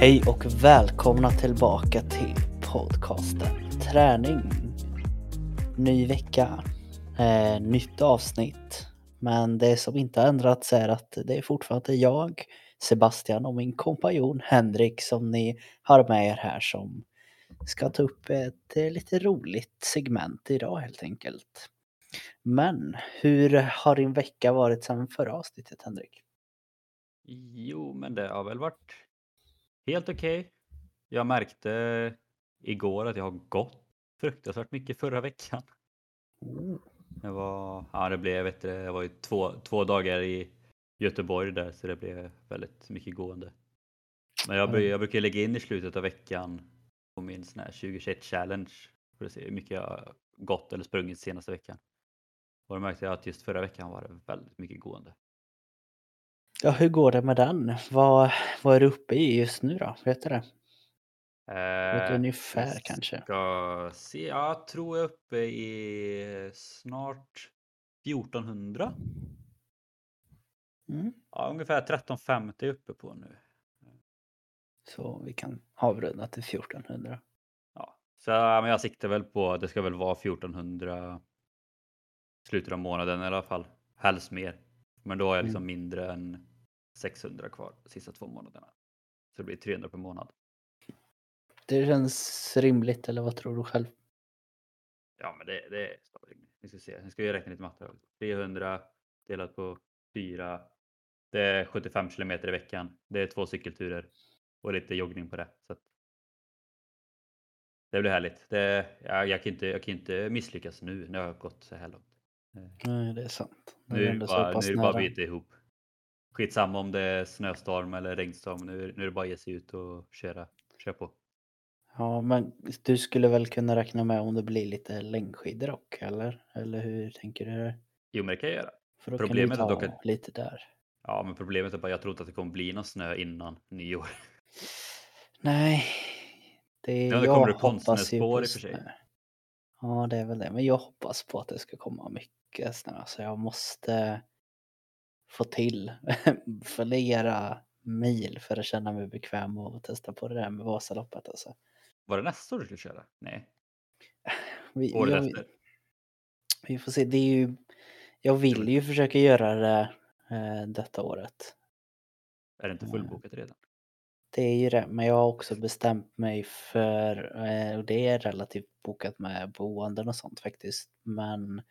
Hej och välkomna tillbaka till podcasten Träning. Ny vecka, eh, nytt avsnitt. Men det som inte har ändrats är att det är fortfarande jag, Sebastian och min kompanjon Henrik som ni har med er här som ska ta upp ett eh, lite roligt segment idag helt enkelt. Men hur har din vecka varit sedan förra avsnittet Henrik? Jo, men det har väl varit helt okej. Jag märkte igår att jag har gått fruktansvärt mycket förra veckan. Mm. Det var, ja det blev, vet du, jag var ju två, två dagar i Göteborg där så det blev väldigt mycket gående. Men jag, jag brukar lägga in i slutet av veckan på min sån här 2021 challenge för att se hur mycket jag har gått eller sprungit senaste veckan. Och då märkte jag att just förra veckan var det väldigt mycket gående. Ja, hur går det med den? Vad, vad är du uppe i just nu då? Vet du det? Ett Eh, ungefär jag kanske. Ska se, jag tror jag är uppe i snart 1400. Mm. Ja, ungefär 1350 är uppe på nu. Så vi kan avrunda till 1400. Ja, så men jag siktar väl på det ska väl vara 1400 slutet av månaden i alla fall. Helst mer. Men då har jag liksom mindre än 600 kvar de sista två månaderna. Så det blir 300 per månad. Det känns rimligt eller vad tror du själv? Ja, men det, det är Vi ska se, nu ska vi räkna lite matte. här. 300 delat på 4. Det är 75 kilometer i veckan. Det är två cykelturer och lite joggning på det. Så att det blir härligt. Det, jag, jag, kan inte, jag kan inte misslyckas nu när jag har gått så här långt. Nej, det är sant. Det Nu är bara, nu är det bara att bita ihop. Skitsamma om det är snöstorm eller regnstorm. Nu, nu är det bara att ge sig ut och köra, köra på. Ja, men du skulle väl kunna räkna med om det blir lite längdskidor dock, eller? Eller hur tänker du? Jo, men det kan jag göra. För då Problemet är kan du dock ta att- lite där. Ja, men problemet är bara jag tror inte att det kommer bli någon snö innan nyår. Nej, det Ja, det jag kommer det hoppas ju på och snö. Ja, det är väl det. Men jag hoppas på att det ska komma mycket snö. Så jag måste få till flera mil för att känna mig bekväm och testa på det där med Vasaloppet. Alltså. Var det nästa år du skulle köra? Nej, Vi, året jag, efter. vi får se. Det är ju, jag vill ju försöka göra det eh, detta året. Är det inte fullbokat redan? Det är ju det, men jag har också bestämt mig för, eh, och det är relativt bokat med boenden och sånt faktiskt, men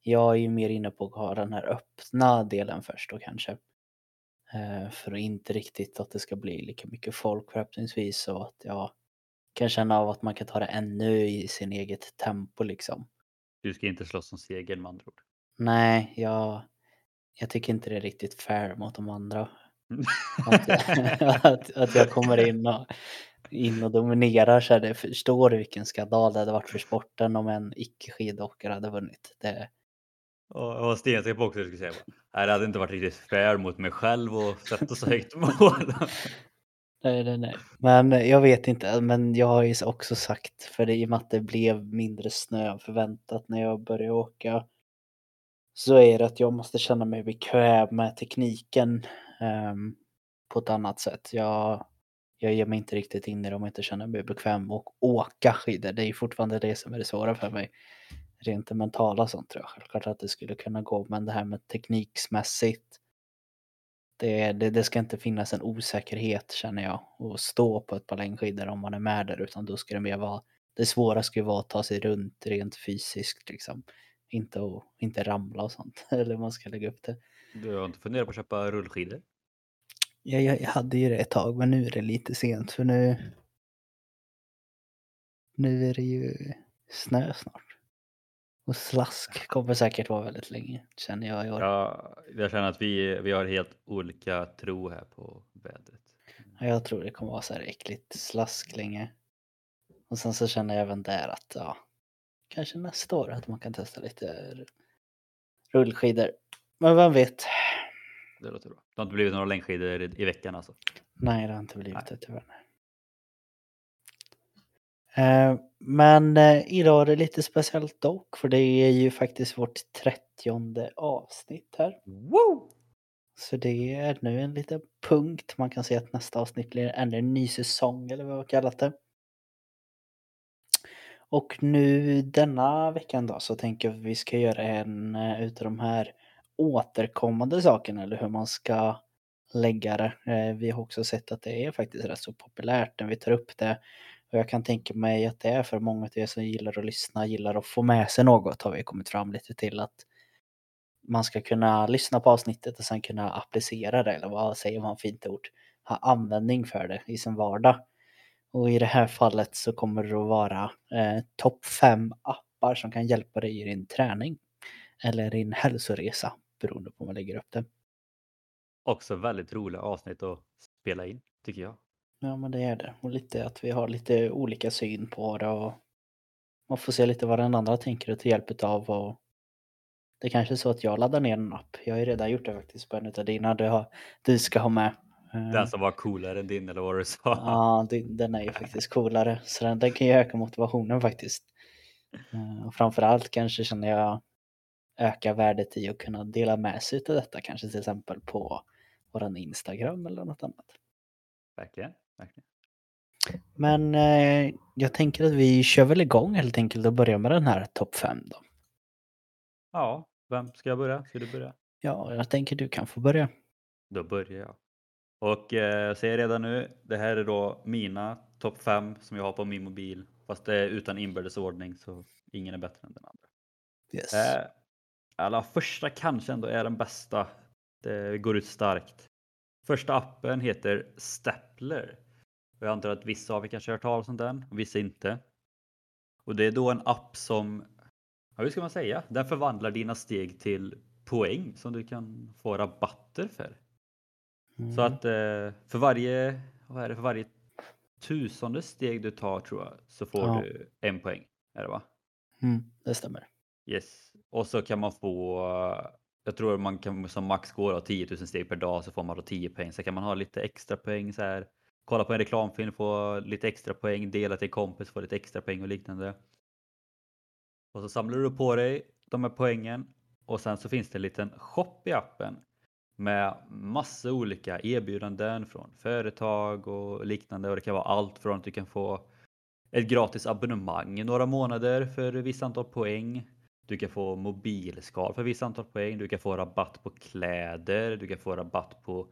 jag är ju mer inne på att ha den här öppna delen först då kanske. Eh, För att inte riktigt att det ska bli lika mycket folk förhoppningsvis och att jag kan känna av att man kan ta det ännu i sin eget tempo liksom. Du ska inte slåss om segern med andra ord. Nej, jag, jag tycker inte det är riktigt fair mot de andra. Att, att, att jag kommer in och, in och dominerar så här, det förstår du vilken skandal det hade varit för sporten om en icke skidåkare hade vunnit. Det, Och jag var stensäker på också skulle säga bara, "Nej, det hade inte varit riktigt fair mot mig själv och sätta så högt mål. nej, nej, nej. Men jag vet inte, men jag har ju också sagt, för det, i och med att det blev mindre snö än förväntat när jag började åka, så är det att jag måste känna mig bekväm med tekniken Ehm, på ett annat sätt. Jag, jag ger mig inte riktigt in i det om jag inte känner mig bekväm och åka skidor. Det är fortfarande det som är det svåra för mig. Rent det mentala sånt tror jag självklart att det skulle kunna gå, men det här med tekniksmässigt. Det, det, det ska inte finnas en osäkerhet känner jag och stå på ett par längdskidor om man är med där utan då ska det mer vara det svåra ska ju vara att ta sig runt rent fysiskt liksom. Inte, att, inte ramla och sånt eller man ska lägga upp det. Du har inte funderat på att köpa rullskidor? Ja, jag, hade ju det ett tag men nu är det lite sent för nu nu är det ju snö snart. Och slask kommer säkert vara väldigt länge känner jag i år. Ja, jag känner att vi, vi har helt olika tro här på vädret. Ja, Jag tror det kommer vara så här äckligt slask länge. Och sen så känner jag även där att ja, kanske nästa år att man kan testa lite rullskidor. Men vem vet? Det låter bra. Det har inte blivit några längdskidor i, i veckan alltså? Nej, det har inte blivit det tyvärr. Eh, Men eh, idag är det lite speciellt dock, för det är ju faktiskt vårt trettionde avsnitt här. Woo! Så det är ännu en liten punkt. Man kan säga att nästa avsnitt blir ännu en ny säsong eller vad vi kallat det. Och nu denna veckan då så tänker jag att vi ska göra en eh, utav de här återkommande saken eller hur man ska lägga det. Eh, vi har också sett att det är faktiskt rätt så populärt när vi tar upp det. Och jag kan tänka mig att det är för många av er som gillar att lyssna, gillar att få med sig något har vi kommit fram lite till att man ska kunna lyssna på avsnittet och sen kunna applicera det eller vad säger man fint ord? Ha användning för det i sin vardag. Och i det här fallet så kommer det att vara eh, topp fem appar som kan hjälpa dig i din träning. Eller din hälsoresa beroende på hur man lägger upp det. Också väldigt roliga avsnitt att spela in tycker jag. Ja men det är det. Och lite att vi har lite olika syn på det och man får se lite vad den andra tänker och ta hjälp av och det kanske är så att jag laddar ner en app. Jag har ju redan gjort det faktiskt på en av dina du, har, du ska ha med. Eh, Den som var coolare än din eller vad du sa. Ja, den är ju faktiskt coolare. Så den, den kan ju öka motivationen faktiskt. Eh, Och framförallt kanske känner jag öka värdet i att kunna dela med sig av detta. Kanske till exempel på våran Instagram eller något annat. Verkligen. verkligen. Men eh, jag tänker att vi kör väl igång helt enkelt och börjar med den här topp 5 då. Ja, vem ska jag börja? Ska du börja? Ja, jag tänker du kan få börja. Då börjar jag. Och eh, jag säger redan nu, det här är då mina topp 5 som jag har på min mobil. Fast det är utan inbördes ordning så ingen är bättre än den andra. Yes. Eh, alla första kanske ändå är den bästa. Det går ut starkt. Första appen heter Stapler. Jag antar att vissa av er kanske har hört talas om den och vissa inte. Och det är då en app som, ja, hur ska man säga, den förvandlar dina steg till poäng som du kan få rabatter för. Så Mm. att eh, för varje, vad är det, för varje tusende steg du tar tror jag så får Ja. du en poäng. Är det va? Mm, det stämmer. Yes. Och så kan man få, jag tror man kan som max gå då 10 000 steg per dag så får man då 10 poäng. Så kan man ha lite extra poäng så här. Kolla på en reklamfilm, få lite extra poäng, dela till en kompis, få lite extra poäng och liknande. Och så samlar du på dig de här poängen och sen så finns det en liten shop i appen med massa olika erbjudanden från företag och liknande och det kan vara allt från att du kan få ett gratis abonnemang i några månader för ett visst antal poäng. Du kan få mobilskal för ett visst antal poäng. Du kan få rabatt på kläder. Du kan få rabatt på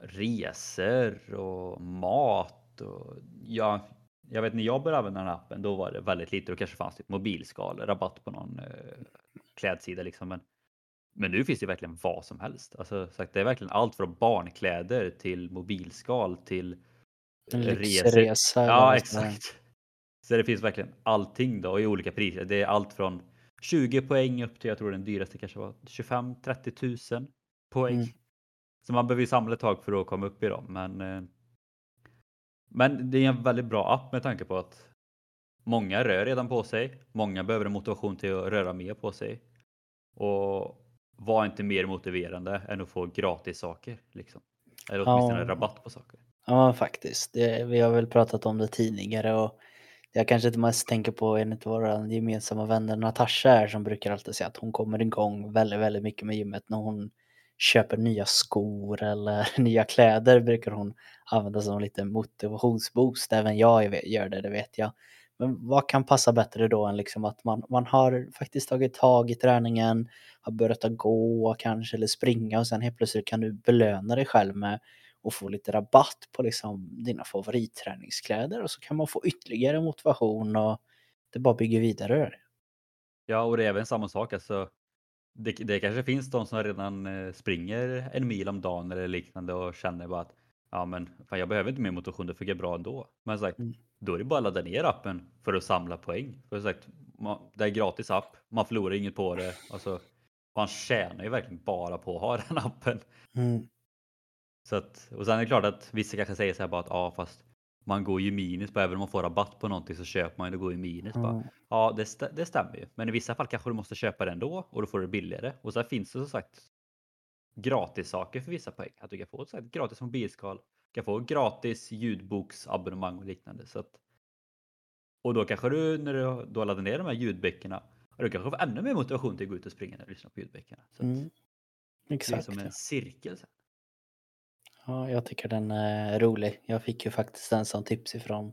resor och mat. Och ja, jag vet när jag började använda den här appen då var det väldigt lite. Då kanske fanns typ mobilskal, rabatt på någon eh, klädsida liksom. Men, men nu finns det verkligen vad som helst. Alltså, sagt, det är verkligen allt från barnkläder till mobilskal till En resor. Ja, exakt. Så det finns verkligen allting då i olika priser. Det är allt från 20 poäng upp till, jag tror den dyraste kanske var 25-30 tusen poäng. Mm. Så man behöver ju samla ett tag för att komma upp i dem. Men, eh, men det är en väldigt bra app med tanke på att många rör redan på sig. Många behöver en motivation till att röra mer på sig. Och var inte mer motiverande än att få gratis saker. Liksom. Eller åtminstone Ja. rabatt på saker. Ja, faktiskt. Det, vi har väl pratat om det tidigare och jag kanske inte mest tänker på en av våra gemensamma vänner Natasha här som brukar alltid säga att hon kommer igång väldigt, väldigt mycket med gymmet när hon köper nya skor eller nya kläder brukar hon använda som lite motivationsboost. Även jag gör det, det vet jag. Men vad kan passa bättre då än liksom att man, man har faktiskt tagit tag i träningen, har börjat att gå kanske eller springa och sen helt plötsligt kan du belöna dig själv med och få lite rabatt på liksom dina favoritträningskläder och så kan man få ytterligare motivation och det bara bygger vidare. Ja, och det är även samma sak. Alltså, det, det kanske finns de som redan eh, springer en mil om dagen eller liknande och känner bara att ja, men fan, jag behöver inte mer motivation, det funkar bra ändå. Men sagt, Mm. då är det bara att ladda ner appen för att samla poäng. För sagt, man, det är gratis app, man förlorar inget på det. Alltså, man tjänar ju verkligen bara på att ha den appen. Mm. Så att, och sen är det klart att vissa kanske säger så här bara att ja, fast man går ju minus på även om man får rabatt på någonting så köper man ju och går ju minus. Bara. Mm. Ja, det, stä- det stämmer ju. Men i vissa fall kanske du måste köpa det ändå och då får du det billigare. Och sen finns det som sagt gratis saker för vissa poäng. Att du kan få så här, ett gratis mobilskal, du kan få gratis ljudboksabonnemang och liknande. Så att, och då kanske du när du då laddar ner de här ljudböckerna, du kanske får ännu mer motivation till att gå ut och springa när du lyssnar på ljudböckerna. Så att, Mm. Det är Exakt. som en cirkel. sen. Ja, jag tycker den är rolig. Jag fick ju faktiskt en sån tips ifrån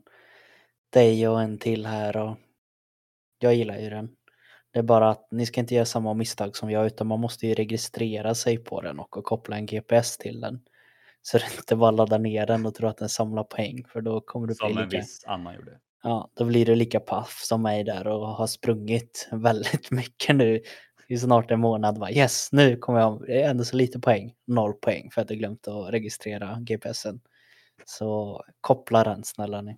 dig och en till här och jag gillar ju den. Det är bara att ni ska inte göra samma misstag som jag utan man måste ju registrera sig på den och koppla en GPS till den. Så det inte bara laddar ner den och tror att den samlar poäng för då kommer du bli Som en lika... viss annan gjorde. Ja, då blir du lika paff som mig där och har sprungit väldigt mycket nu i snart en månad. Bara, yes, nu kommer jag, ändå så lite poäng, noll poäng för att jag glömt att registrera GPSen. Så koppla den snälla ni.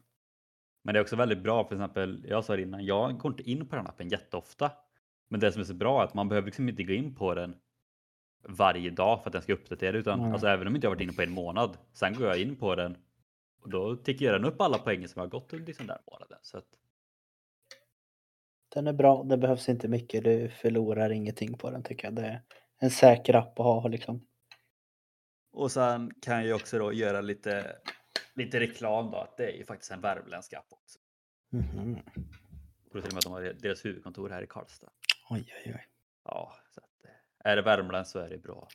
Men det är också väldigt bra, för exempel, jag sa det innan, jag går inte in på den appen jätteofta. Men det som är så bra är att man behöver liksom inte gå in på den varje dag för att den ska uppdatera. Utan Nej. alltså, även om inte jag varit inne på en månad, sen går jag in på den och då tickar den upp alla poäng som jag har gått under liksom den månaden. Så att, Den är bra, det behövs inte mycket, du förlorar ingenting på den tycker jag. Det är en säker app att ha liksom. och sen kan jag också då göra lite, lite reklam då, att det är ju faktiskt en värmländsk app också. Och då till och med att de har deras huvudkontor här i Karlstad. Oj, oj, oj. Ja, så att, eh, är det Värmland så är det bra.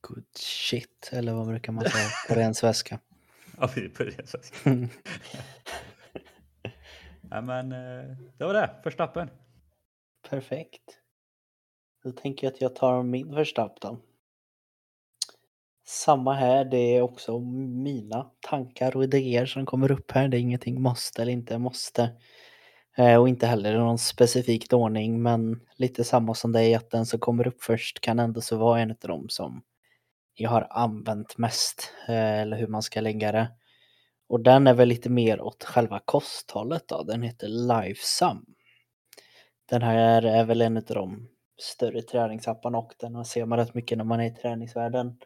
Good shit, eller vad brukar man säga på ren svenska? Ja, vi börjar så. Ja, men eh, det var det, första appen. Perfekt. Då tänker jag att jag tar min första app då. Samma här, det är också mina tankar och idéer som kommer upp här. Det är ingenting måste eller inte måste. Eh, och inte heller i någon specifik ordning, men lite samma som dig, att den som kommer upp först kan ändå så vara en av dem som jag har använt mest, eh, eller hur man ska lägga det. Och den är väl lite mer åt själva kosthållet då, den heter Lifesum. Den här är väl en av de större träningsapparna och den ser man rätt mycket när man är i träningsvärlden.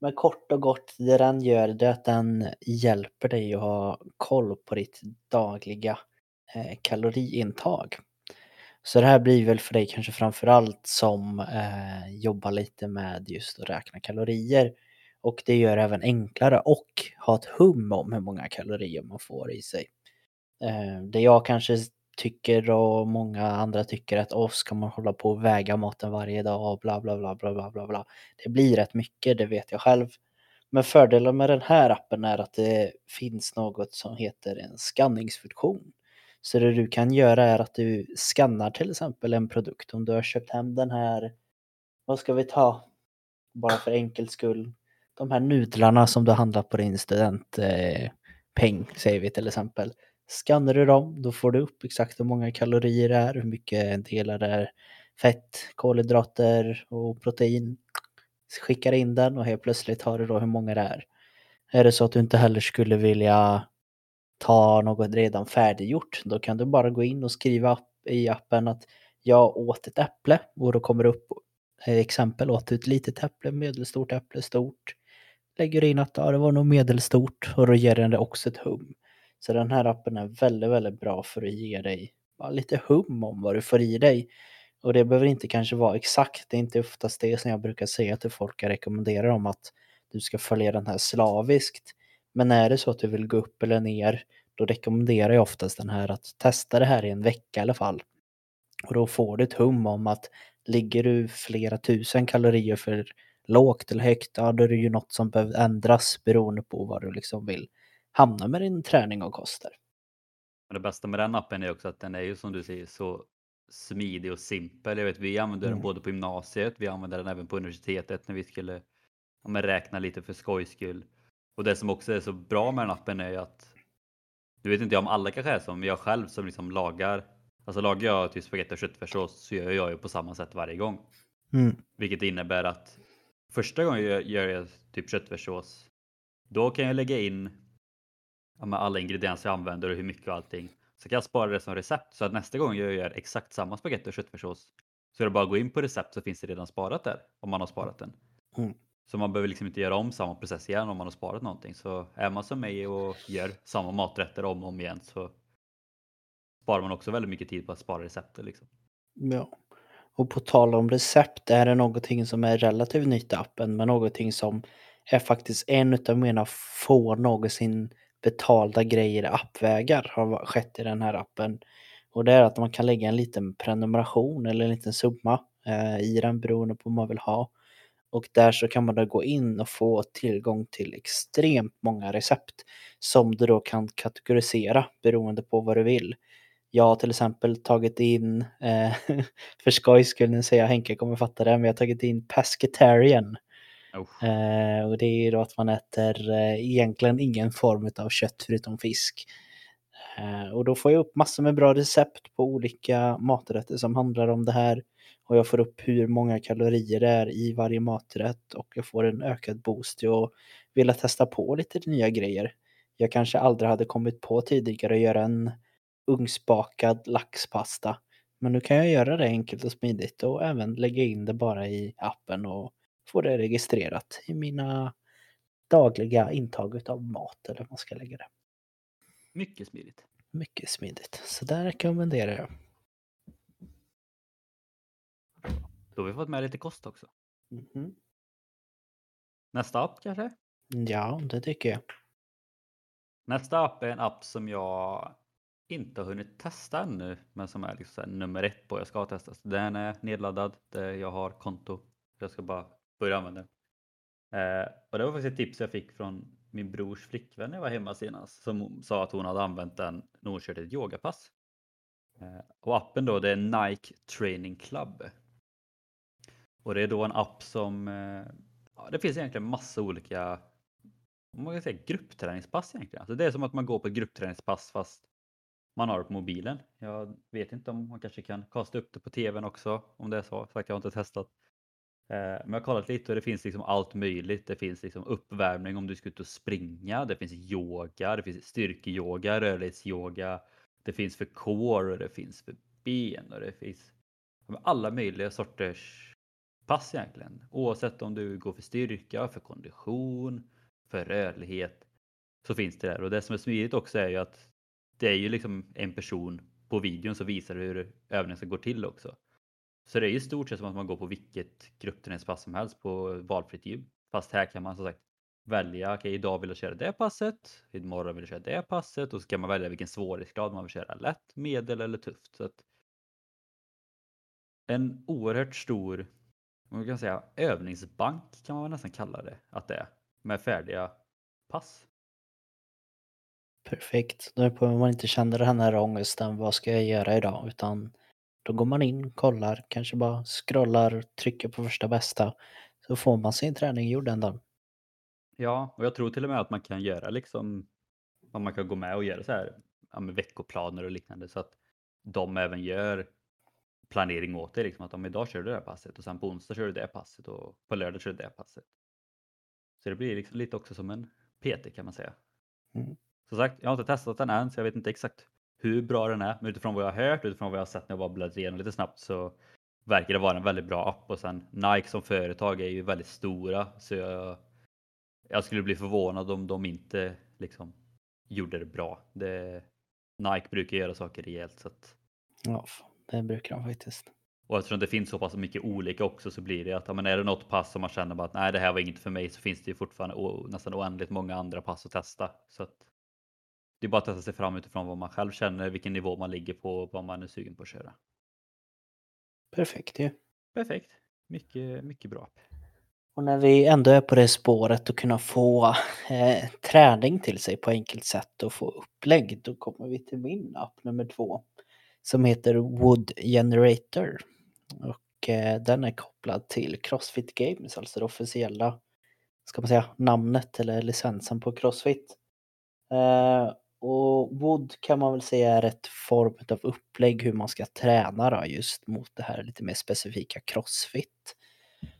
Men kort och gott, det den gör det är att den hjälper dig att ha koll på ditt dagliga eh, kaloriintag. Så det här blir väl för dig kanske framförallt som eh, jobbar lite med just att räkna kalorier. Och det gör det även enklare och ha ett hum om hur många kalorier man får i sig. Eh, det jag kanske tycker och många andra tycker att åh, ska man hålla på och väga maten varje dag och bla bla bla bla bla bla bla. Det blir rätt mycket, det vet jag själv. Men fördelen med den här appen är att det finns något som heter en skanningsfunktion. Så det du kan göra är att du skannar till exempel en produkt. Om du har köpt hem den här, vad ska vi ta? Bara för enkel skull. De här nudlarna som du handlar på din studentpeng, eh, säger vi till exempel. Skannar du dem, då får du upp exakt hur många kalorier det är, hur mycket delar det är fett, kolhydrater och protein. Skickar in den och helt plötsligt har du då hur många det är. Är det så att du inte heller skulle vilja ta något redan färdiggjort, då kan du bara gå in och skriva i appen att jag åt ett äpple och då kommer det upp exempel, åt ett litet äpple, medelstort äpple, stort. Lägger du in att ja, det var nog medelstort och då ger den det också ett hum. Så den här appen är väldigt, väldigt bra för att ge dig bara lite hum om vad du får i dig. Och det behöver inte kanske vara exakt, det är inte oftast det som jag brukar säga till folk, jag rekommenderar om att du ska följa den här slaviskt. Men är det så att du vill gå upp eller ner, då rekommenderar jag oftast den här att testa det här i en vecka i alla fall. Och då får du ett hum om att ligger du flera tusen kalorier för lågt eller högt, ja då är det ju något som behöver ändras beroende på vad du liksom vill hamna med din träning och kost där. Men det bästa med den appen är också att den är ju som du säger så smidig och simpel. Jag vet, vi använder den Mm. både på gymnasiet, vi använder den även på universitetet när vi skulle ja, räkna lite för skojs skull. Och det som också är så bra med den appen är ju att nu vet inte jag om alla kanske är så, men jag själv som liksom lagar, alltså lagar jag typ spagetti och köttfärssås så gör jag ju på samma sätt varje gång. Mm. Vilket innebär att första gången jag gör jag typ köttfärssås, då kan jag lägga in ja, alla ingredienser jag använder och hur mycket och allting. Så kan jag spara det som recept så att nästa gång jag gör exakt samma spagetti och köttfärssås så är det bara att gå in på recept så finns det redan sparat där om man har sparat den. Mm. Så man behöver liksom inte göra om samma process igen om man har sparat någonting. Så är man som mig och gör samma maträtter om och om igen så sparar man också väldigt mycket tid på att spara receptet. Liksom. Ja. Och på tal om recept, är det någonting som är relativt nytt i appen, men någonting som är faktiskt en av mina få någonsin betalda grejer i appvägar har skett i den här appen. Och det är att man kan lägga en liten prenumeration eller en liten summa eh, i den beroende på vad man vill ha. Och där så kan man då gå in och få tillgång till extremt många recept som du då kan kategorisera beroende på vad du vill. Jag har till exempel tagit in, eh, för skoj skulle jag säga, Henke kommer fatta det, men jag har tagit in pescatarian. Oh. Eh, och det är då att man äter eh, egentligen ingen form av kött förutom fisk. Eh, och då får jag upp massor med bra recept på olika maträtter som handlar om det här. Och jag får upp hur många kalorier det är i varje maträtt och jag får en ökad boost till att vilja testa på lite nya grejer. Jag kanske aldrig hade kommit på tidigare att göra en ugnsbakad laxpasta. Men nu kan jag göra det enkelt och smidigt och även lägga in det bara i appen och få det registrerat i mina dagliga intag av mat eller vad man ska lägga det. Mycket smidigt. Mycket smidigt. Så där rekommenderar jag. Då har vi fått med lite kost också. Mhm. Nästa app kanske? Ja, det tycker jag. Nästa app är en app som jag inte har hunnit testa ännu, men som är liksom så här nummer ett på jag ska testa. Så Den är nedladdad, där jag har konto. Jag ska bara börja använda den. Eh, och det var faktiskt ett tips jag fick från min brors flickvän när jag var hemma senast som sa att hon hade använt den när hon körde ett yogapass. Eh, och appen då det är Nike Training Club. Och det är då en app som eh, ja, det finns egentligen massa olika om man kan säga gruppträningspass egentligen. Alltså det är som att man går på ett gruppträningspass fast man har det på mobilen. Jag vet inte om man kanske kan kasta upp det på tvn också om det är så. Sagt, jag har inte testat. Eh, Men jag har kollat lite och det finns liksom allt möjligt. Det finns liksom uppvärmning om du ska ut och springa. Det finns yoga, det finns styrkeyoga, rörlighetsyoga. Det finns för core och det finns för ben och det finns alla möjliga sorters pass egentligen. Oavsett om du går för styrka, för kondition, för rörlighet så finns det där. Och det som är smidigt också är ju att det är ju liksom en person på videon som visar hur övningen ska gå till också. Så det är ju i stort sett som att man går på vilket gruppträningspass som helst på valfritt gym. Fast här kan man som sagt välja, okej okay, idag vill jag köra det passet, imorgon vill jag köra det passet och så kan man välja vilken svårighetsgrad man vill köra, lätt, medel eller tufft. Så att en oerhört stor, man kan säga övningsbank kan man nästan kalla det att det är, med färdiga pass. Perfekt. Då behöver man inte känna den här ångesten, vad ska jag göra idag? Utan då går man in, kollar, kanske bara scrollar, trycker på första bästa. Så får man sin träning gjord den dagen. Ja, och jag tror till och med att man kan göra liksom, att man kan gå med och göra så här ja, med veckoplaner och liknande så att de även gör planering åt dig. Liksom, att om idag kör du det här passet och sen på onsdag kör du det passet och på lördag kör du det passet. Så det blir liksom lite också som en PT kan man säga. Mm. Som sagt, jag har inte testat den än så jag vet inte exakt hur bra den är. Men utifrån vad jag har hört, utifrån vad jag har sett när jag bara bläddrat igenom lite snabbt så verkar det vara en väldigt bra app. Och sen Nike som företag är ju väldigt stora så jag, jag skulle bli förvånad om de inte liksom gjorde det bra. Det, Nike brukar göra saker rejält. Så att... Ja, det brukar de faktiskt. Och eftersom det finns så pass mycket olika också så blir det att ja, men är det något pass som man känner att nej det här var inget för mig så finns det ju fortfarande nästan oändligt många andra pass att testa. Så att det är bara att testa sig fram utifrån vad man själv känner, vilken nivå man ligger på och vad man är sugen på att köra. Perfekt ju. Ja. Perfekt. Mycket, mycket bra. Och när vi ändå är på det spåret att kunna få eh, träning till sig på enkelt sätt och få upplägg, då kommer vi till min app nummer två som heter Wood Generator. Och eh, den är kopplad till Crossfit Games, alltså det officiella, ska man säga, namnet eller licensen på Crossfit. Eh, och Wood kan man väl säga är ett form av upplägg hur man ska träna då, just mot det här lite mer specifika Crossfit.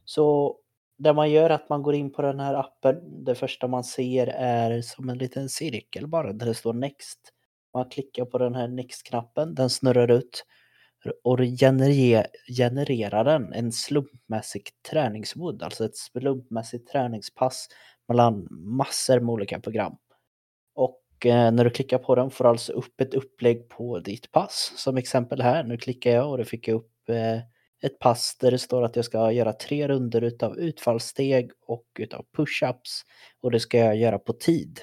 Så det man gör är att man går in på den här appen. Det första man ser är som en liten cirkel bara där det står Next. Man klickar på den här Next-knappen, den snurrar ut och generer, genererar den en slumpmässig träningswood, alltså ett slumpmässigt träningspass mellan massor med olika program. Eh, när du klickar på den får du alltså upp ett upplägg på ditt pass. Som exempel här, nu klickar jag och då fick jag upp eh, ett pass där det står att jag ska göra tre runder utav utfallssteg och utav push-ups och det ska jag göra på tid.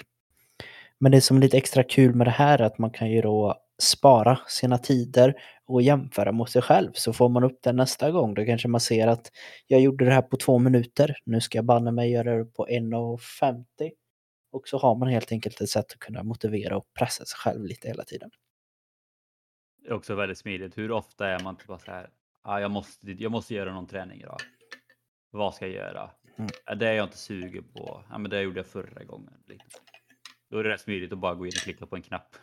Men det som är lite extra kul med det här är att man kan ju då spara sina tider och jämföra mot sig själv så får man upp den nästa gång. Då kanske man ser att jag gjorde det här på två minuter. Nu ska jag banne mig göra det på 1.50. Och så har man helt enkelt ett sätt att kunna motivera och pressa sig själv lite hela tiden. Det är också väldigt smidigt. Hur ofta är man typ bara så här? Ah, jag, måste, jag måste göra någon träning idag. Vad ska jag göra? Mm. Det är jag inte sugen på. Ja, men det gjorde jag förra gången. Då är det rätt smidigt att bara gå in och klicka på en knapp.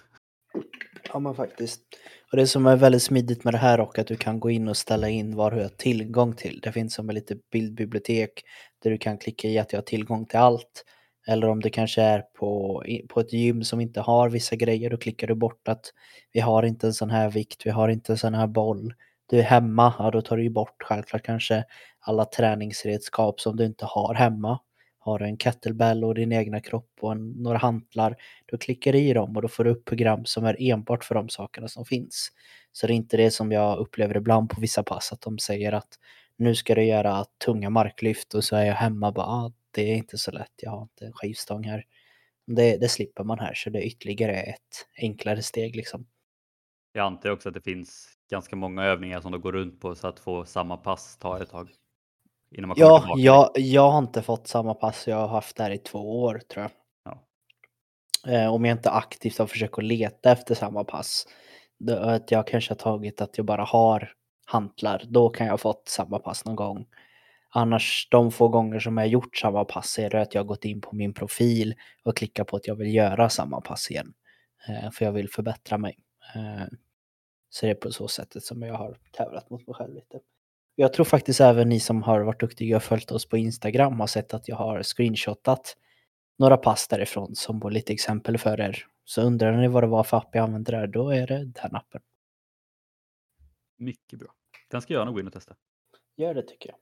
Ja men faktiskt. Och det som är väldigt smidigt med det här och att du kan gå in och ställa in vad du har tillgång till. Det finns som ett litet bildbibliotek där du kan klicka i att jag har tillgång till allt. Eller om det kanske är på, på ett gym som inte har vissa grejer, då klickar du bort att vi har inte en sån här vikt, vi har inte en sån här boll. Du är hemma, ja då tar du ju bort självklart kanske alla träningsredskap som du inte har hemma. Har du en kettlebell och din egna kropp och en, några hantlar, då klickar du i dem och då får du upp program som är enbart för de sakerna som finns. Så det är inte det som jag upplever ibland på vissa pass, att de säger att nu ska du göra tunga marklyft och så är jag hemma bara, ah, det är inte så lätt, jag har inte en skivstång här. Det, det slipper man här, så det är ytterligare ett enklare steg liksom. Jag antar också att det finns ganska många övningar som du går runt på så att få samma pass tar ett tag. Innan man ja, jag, jag har inte fått samma pass jag har haft där i två år tror jag. Ja. Eh, om jag inte aktivt har försökt att leta efter samma pass. Att jag kanske har tagit att jag bara har hantlar, då kan jag ha fått samma pass någon gång. Annars de få gånger som jag gjort samma pass är det att jag har gått in på min profil och klickat på att jag vill göra samma pass igen. Eh, för jag vill förbättra mig. Eh, så det är på så sättet som jag har tävlat mot mig själv lite. Jag tror faktiskt även ni som har varit duktiga och följt oss på Instagram har sett att jag har screenshotat några pass därifrån som var lite exempel för er. Så undrar ni vad det var för app jag använde där, då är det den appen. Mycket bra. Den ska jag nog gå in och testa. Gör det tycker jag.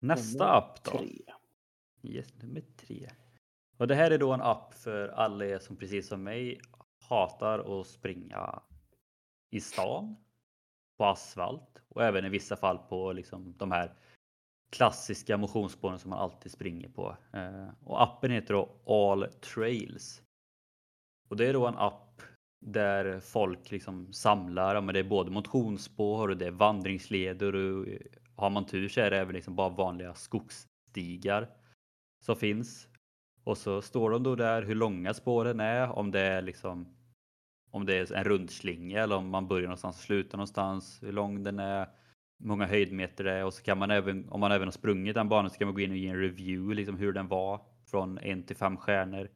Nästa nummer app då? Tre. Yes, nummer tre. Och det här är då en app för alla er som precis som mig hatar att springa i stan, på asfalt och även i vissa fall på liksom de här klassiska motionsspåren som man alltid springer på. Eh, och appen heter då All Trails. Och det är då en app där folk liksom samlar, men det är både motionsspår och det är vandringsleder och har man tur så är det även liksom bara vanliga skogsstigar som finns. Och så står de då där hur långa spåren är, om det är liksom om det är en rundslinga eller om man börjar någonstans och slutar någonstans, hur lång den är, hur många höjdmeter det är och så kan man även, om man även har sprungit den banan så kan man gå in och ge en review, liksom hur den var från en till fem stjärnor.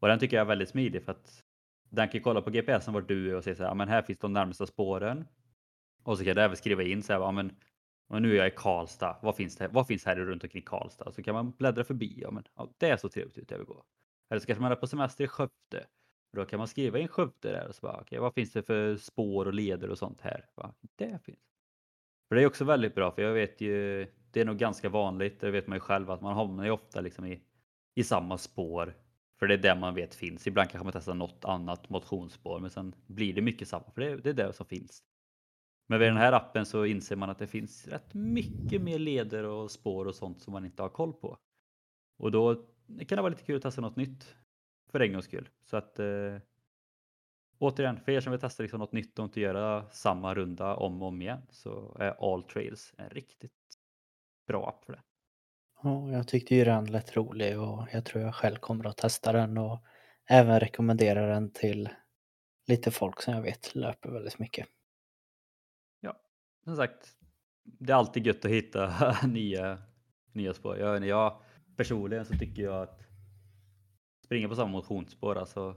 Och den tycker jag är väldigt smidig för att den kan kolla på GPSen vart du är och säga så här, men här finns de närmsta spåren. Och så kan du även skriva in så här, ja, men nu är jag i Karlstad. Vad finns det? Vad finns här runt omkring Karlstad? Så kan man bläddra förbi. Ja, men ja, det är så trevligt ut. Jag vill gå. Eller så kanske man är på semester i Skövde. Då kan man skriva in Skövde där och så bara, okay, vad finns det för spår och leder och sånt här? Bara, det finns. För det är också väldigt bra, för jag vet ju, det är nog ganska vanligt, det vet man ju själv, att man hamnar ju ofta liksom i, i samma spår. För det är det man vet finns. Ibland kanske man testar något annat motionsspår, men sen blir det mycket samma, för det, det är det som finns. Men med den här appen så inser man att det finns rätt mycket mer leder och spår och sånt som man inte har koll på. Och då kan det vara lite kul att testa något nytt för en gångs skull. Så att eh, återigen, för er som vill testa liksom något nytt och inte göra samma runda om och om igen så är All Trails en riktigt bra app för det. Ja, jag tyckte ju den lät rolig och jag tror jag själv kommer att testa den och även rekommendera den till lite folk som jag vet löper väldigt mycket som sagt, det är alltid gött att hitta nya, nya spår. Jag, jag, personligen så tycker jag att springa på samma motionsspår, alltså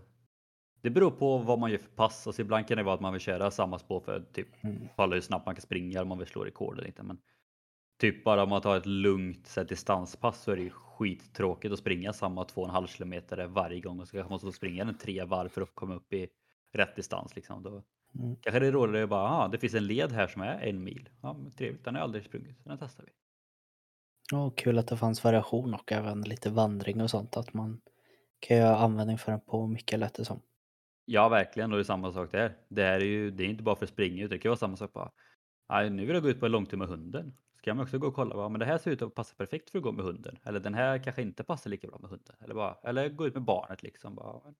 det beror på vad man gör för pass. Alltså ibland kan det vara att man vill köra samma spår för typ mm. kolla hur snabbt man kan springa eller man vill slå rekord eller inte. Men typ bara om man tar ett lugnt så här, distanspass så är det ju skittråkigt att springa samma 2,5 kilometer varje gång och så kanske man måste springa en tre varv för att komma upp i rätt distans. Liksom. Då, Mm. Kanske det är roligare att bara, ah, det finns en led här som är en mil. Ja, trevligt, den har jag aldrig sprungit, den testar vi. Ja, kul att det fanns variation och även lite vandring och sånt, att man kan göra användning för den på mycket lätt det som. Ja, verkligen, och det är samma sak där. Det är ju, det är inte bara för springa, utan det kan vara samma sak bara, ah, nu vill jag gå ut på en långtur med hunden. Så kan man också gå och kolla, va? men det här ser ut att passa perfekt för att gå med hunden. Eller den här kanske inte passar lika bra med hunden. Eller, bara, eller gå ut med barnet liksom. Bara,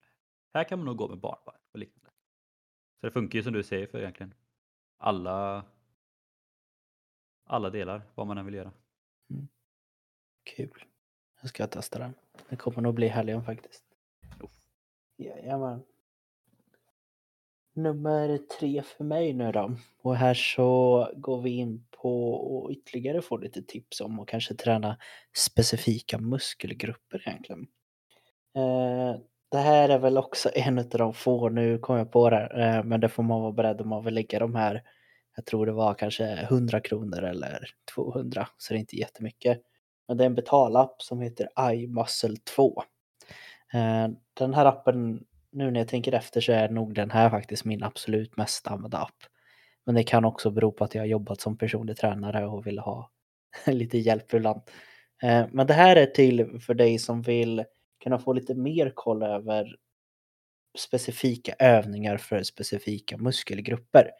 här kan man nog gå med barn bara, och liknande. Så det funkar ju som du säger för egentligen alla alla delar, vad man än vill göra. Kul. Jag ska testa den. Det kommer nog bli helgen faktiskt. Jajamän. Nummer tre för mig nu då. Och här så går vi in på att ytterligare få lite tips om att kanske träna specifika muskelgrupper egentligen. Eh, det här är väl också en av de få, nu kom jag på det, eh, men det får man vara beredd om man vill lägga de här, jag tror det var kanske 100 kronor eller 200, så det är inte jättemycket. Men det är en betalapp som heter iMuscle 2. Eh, den här appen, nu när jag tänker efter så är nog den här faktiskt min absolut mest använda app. Men det kan också bero på att jag har jobbat som personlig tränare och vill ha lite hjälp ibland. Eh, men det här är till för dig som vill kunna få lite mer koll över specifika övningar för specifika muskelgrupper.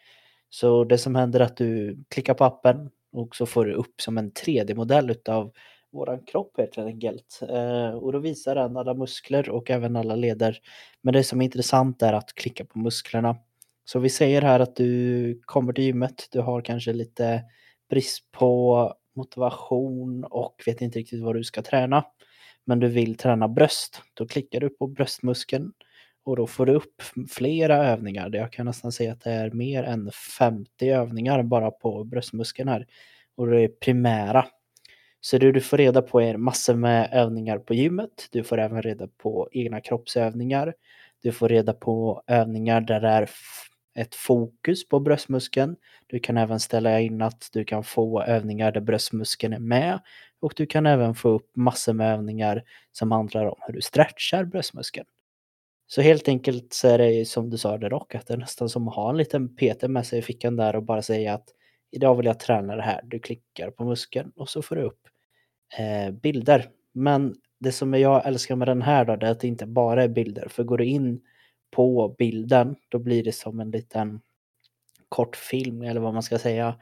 Så det som händer är att du klickar på appen och så får du upp som en 3D-modell utav våran kropp helt enkelt. Eh, och då visar den alla muskler och även alla leder. Men det som är intressant är att klicka på musklerna. Så vi säger här att du kommer till gymmet, du har kanske lite brist på motivation och vet inte riktigt vad du ska träna. Men du vill träna bröst. Då klickar du på bröstmuskeln och då får du upp flera övningar. Jag kan nästan säga att det är mer än 50 övningar bara på bröstmuskeln här. Och det är primära. Så det du får reda på är massor med övningar på gymmet. Du får även reda på egna kroppsövningar. Du får reda på övningar där det är ett fokus på bröstmuskeln. Du kan även ställa in att du kan få övningar där bröstmuskeln är med och du kan även få upp massor med övningar som handlar om hur du stretchar bröstmuskeln. Så helt enkelt så är det som du sa där dock, att det är nästan som att ha en liten PT med sig i fickan där och bara säga att idag vill jag träna det här. Du klickar på muskeln och så får du upp eh, bilder. Men det som jag älskar med den här då, det är att det inte bara är bilder. För går du in på bilden, då blir det som en liten kort film eller vad man ska säga.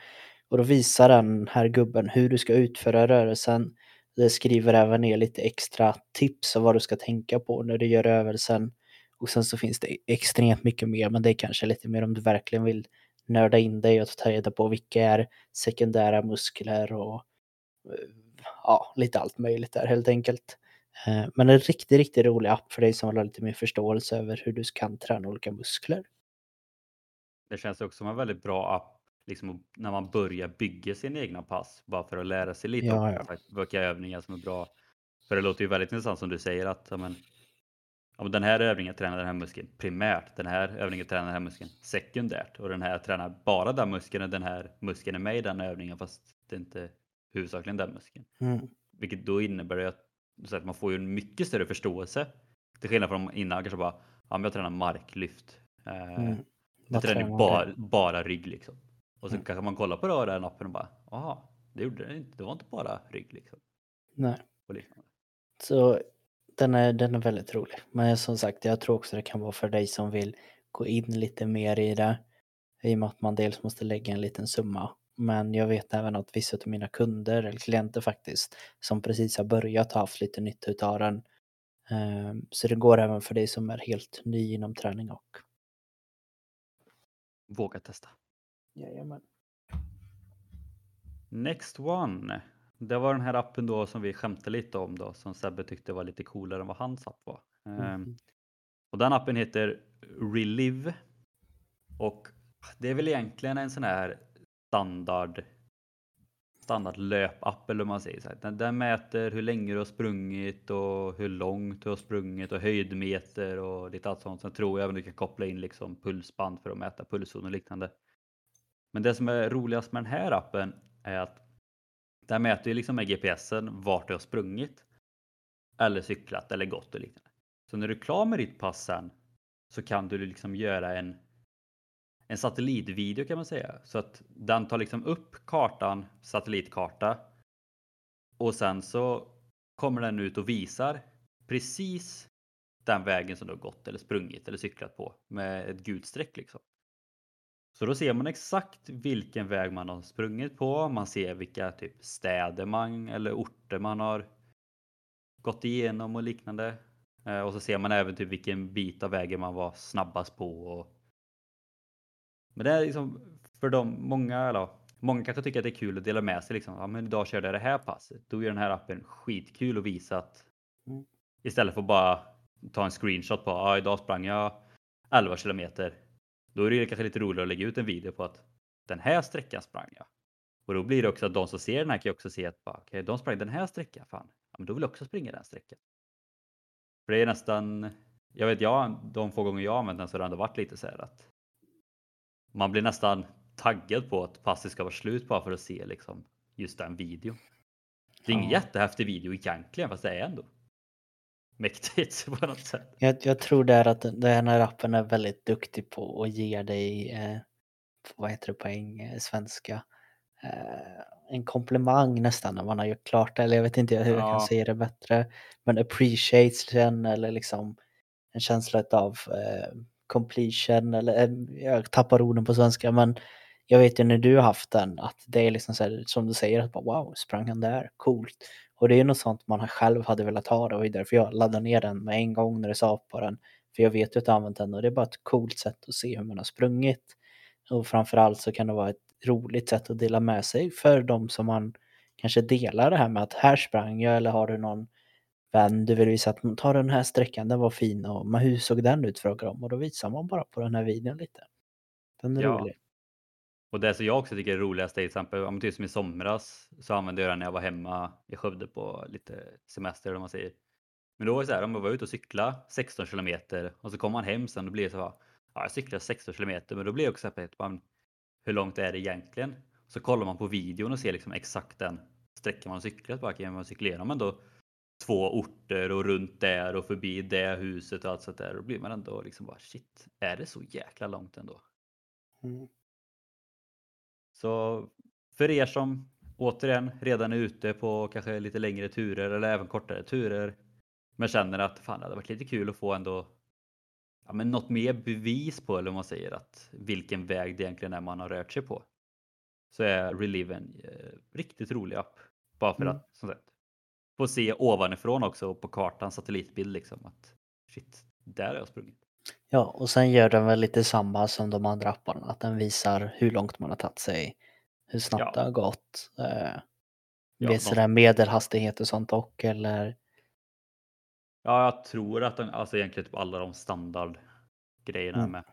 Och då visar den här gubben hur du ska utföra rörelsen. Det skriver även ner lite extra tips om vad du ska tänka på när du gör rörelsen. Och sen så finns det extremt mycket mer, men det är kanske lite mer om du verkligen vill nörda in dig och ta reda på vilka är sekundära muskler och eh, ja, lite allt möjligt där helt enkelt. Eh, men en riktigt, riktigt rolig app för dig som vill ha lite mer förståelse över hur du kan träna olika muskler. Det känns också som en väldigt bra app liksom, när man börjar bygga sina egna pass. Bara för att lära sig lite Ja, ja. vilka övningar som är bra. För det låter ju väldigt intressant som du säger att ja, men, ja, men den här övningen tränar den här muskeln primärt. Den här övningen tränar den här muskeln sekundärt. Och den här tränar bara den muskeln och den här muskeln är med i den övningen fast det är inte huvudsakligen den muskeln. Mm. Vilket då innebär att, så att man får ju en mycket större förståelse. Till skillnad från innan kanske bara, ja men jag tränar marklyft. Eh, Mm. Jag tränar ju bara, bara rygg liksom. Och så Mm. kanske man kollar på då den appen och bara, jaha, det gjorde det inte. Det var inte bara rygg liksom. Nej. Så den är, den är väldigt rolig. Men som sagt, jag tror också det kan vara för dig som vill gå in lite mer i det. I och med att man dels måste lägga en liten summa. Men jag vet även att vissa av mina kunder, eller klienter faktiskt, som precis har börjat ha haft lite nytta utav den. Ehm, Så det går även för dig som är helt ny inom träning och. Våga testa. Jajamän. Next one. Det var den här appen då som vi skämtade lite om då som Sebbe tyckte var lite coolare än vad hans app var. Mm. Och den appen heter Relive. Och det är väl egentligen en sån här standard standard löpapp eller man säger. Så här. Den, den mäter hur länge du har sprungit och hur långt du har sprungit och höjdmeter och lite allt sånt. Sen tror jag även du kan koppla in liksom pulsband för att mäta pulszon och liknande. Men det som är roligast med den här appen är att den mäter ju liksom med GPSen vart du har sprungit eller cyklat eller gått och liknande. Så när du är klar med ditt pass sen så kan du liksom göra en en satellitvideo kan man säga. Så att den tar liksom upp kartan, satellitkarta. Och sen så kommer den ut och visar precis den vägen som du har gått eller sprungit eller cyklat på med ett gult streck liksom. Så då ser man exakt vilken väg man har sprungit på. Man ser vilka typ städer man eller orter man har gått igenom och liknande. Eh, Och så ser man även typ vilken bit av vägen man var snabbast på och Men det är liksom för dem, många, eller många kanske tycker att det är kul att dela med sig liksom. Ja, men idag körde jag det här passet. Då är den här appen skitkul att visa att Mm. istället för att bara ta en screenshot på, ja, idag sprang jag 11 kilometer. Då är det kanske lite roligare att lägga ut en video på att den här sträckan sprang jag. Och då blir det också att de som ser den här kan ju också se att bara, okay, de sprang den här sträckan. Fan, ja, men då vill jag också springa den sträckan. För det är nästan, jag vet jag, de få gånger jag använt den så har det ändå varit lite så här att man blir nästan taggad på att passet ska vara slut bara för att se liksom just den videon. Det är ingen Ja. jättehäftig video egentligen fast det är ändå mäktigt på något sätt. Jag, jag tror det är att den här appen är väldigt duktig på att ge dig, eh, vad heter det på eng, eh, svenska, eh, en komplimang nästan när man har gjort klart det. Eller jag vet inte hur jag Ja. kan säga det bättre. Men appreciation eller liksom en känsla av eh, completion eller eh, jag tappar orden på svenska men jag vet ju när du har haft den att det är liksom så här, som du säger att bara, wow, sprang han där, coolt. Och det är något sånt man själv hade velat ha det och därför jag laddade ner den med en gång när det sa på den. För jag vet ju att jag använt den och det är bara ett coolt sätt att se hur man har sprungit. Och framförallt så kan det vara ett roligt sätt att dela med sig för de som man kanske delar det här med att här sprang jag eller har du någon vän du vill visa att ta den här sträckan, den var fin och men hur såg den ut frågar de och då visar man bara på den här videon lite. Den är Ja. rolig. Och det som jag också tycker är roligast är till exempel, om typ som i somras så använde jag den när jag var hemma i Skövde på lite semester eller vad man säger. Men då var det så här, om jag var ute och cykla 16 kilometer och så kom man hem sen och det så här, ja jag cyklar 16 kilometer men då blir det också så här, man, hur långt är det egentligen? Så kollar man på videon och ser liksom exakt den sträckan man har cyklat. Bara, kan man cykla igenom ändå två orter och runt där och förbi det huset och allt sånt där. Då blir man ändå liksom bara shit, är det så jäkla långt ändå? Mm. Så för er som återigen redan är ute på kanske lite längre turer eller även kortare turer men känner att fan det hade varit lite kul att få ändå ja, men något mer bevis på eller vad man säger att vilken väg det egentligen är man har rört sig på. Så är Relive en eh, riktigt rolig app. Bara för Mm. att som sagt, få se ovanifrån också på kartan satellitbild liksom att shit, där har jag sprungit. Ja, och sen gör den väl lite samma som de andra apparna, att den visar hur långt man har tagit sig, hur snabbt Ja. det har gått. Eh, Ja, vet de- sådär medelhastighet och sånt och eller Ja, jag tror att den, alltså egentligen typ alla de standardgrejerna Mm. med.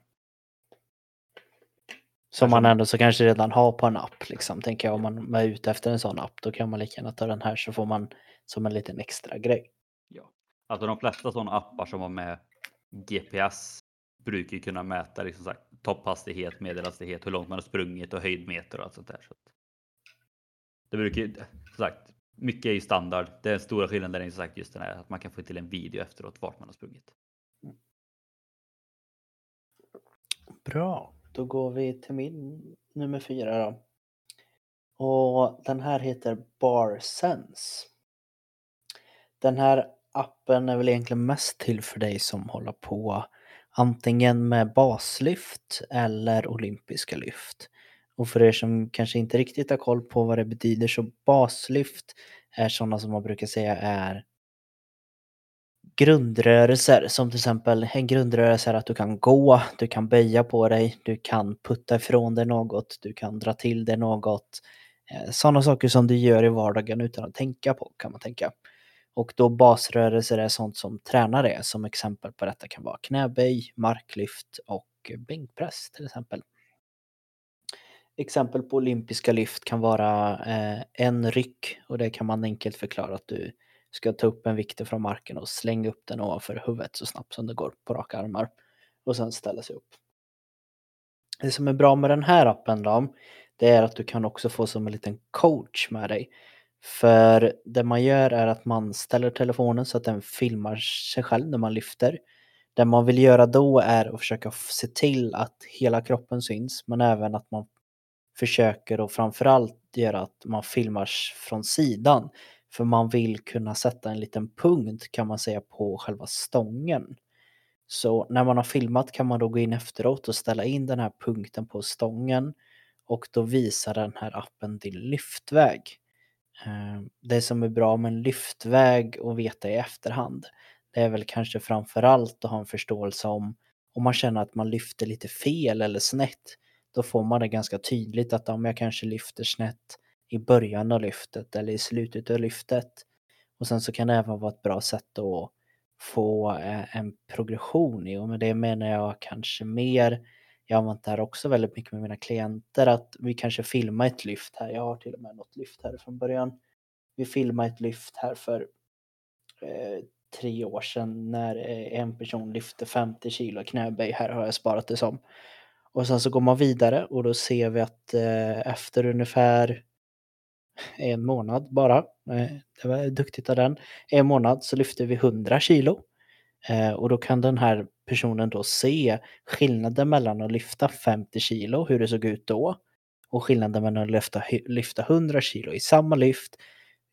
som man ändå så kanske redan har på en app liksom. Tänker jag om man är ute efter en sån app då kan man lika gärna ta den här så får man som en liten extra grej. Ja. Alltså de flesta sådana appar som har med GPS brukar ju kunna mäta liksom sagt, topphastighet, medelhastighet, hur långt man har sprungit och höjdmeter och allt sånt där. Så det brukar ju, som sagt, mycket är ju standard. Den stora skillnaden är som sagt just den här att man kan få till en video efteråt vart man har sprungit. Bra, då går vi till min nummer fyra då. Och den här heter Bar Sense. Den här appen är väl egentligen mest till för dig som håller på antingen med baslyft eller olympiska lyft. Och för er som kanske inte riktigt har koll på vad det betyder så baslyft är sådana som man brukar säga är grundrörelser som till exempel en grundrörelse är att du kan gå, du kan böja på dig, du kan putta ifrån dig något, du kan dra till dig något. Eh, sådana saker som du gör i vardagen utan att tänka på kan man tänka. Och då basrörelser är sånt som tränare är. Som exempel på detta kan vara knäböj, marklyft och bänkpress till exempel. Exempel på olympiska lyft kan vara eh, en ryck och det kan man enkelt förklara att du ska ta upp en vikt från marken och slänga upp den ovanför huvudet så snabbt som det går på raka armar och sen ställa sig upp. Det som är bra med den här appen då, det är att du kan också få som en liten coach med dig. För det man gör är att man ställer telefonen så att den filmar sig själv när man lyfter. Det man vill göra då är att försöka se till att hela kroppen syns men även att man försöker och framförallt göra att man filmar från sidan. För man vill kunna sätta en liten punkt kan man säga på själva stången. Så när man har filmat kan man då gå in efteråt och ställa in den här punkten på stången och då visar den här appen din lyftväg. Ehm, det som är bra med en lyftväg och veta i efterhand det är väl kanske framförallt att ha en förståelse om om man känner att man lyfter lite fel eller snett då får man det ganska tydligt att om jag kanske lyfter snett i början av lyftet eller i slutet av lyftet. Och sen så kan det även vara ett bra sätt att få eh, en progression i och med det menar jag kanske mer jag har använt det här också väldigt mycket med mina klienter att vi kanske filmar ett lyft här. Jag har till och med något lyft här från början. Vi filmade ett lyft här för eh, tre år sedan när eh, en person lyfte 50 kilo knäböj. Här har jag sparat det som. Och sen så går man vidare och då ser vi att eh, efter ungefär en månad bara, eh, det var duktigt av den, en månad så lyfte vi 100 kilo. Eh, och då kan den här personen då se skillnaden mellan att lyfta 50 kilo, hur det såg ut då, och skillnaden mellan att lyfta, lyfta 100 kilo i samma lyft.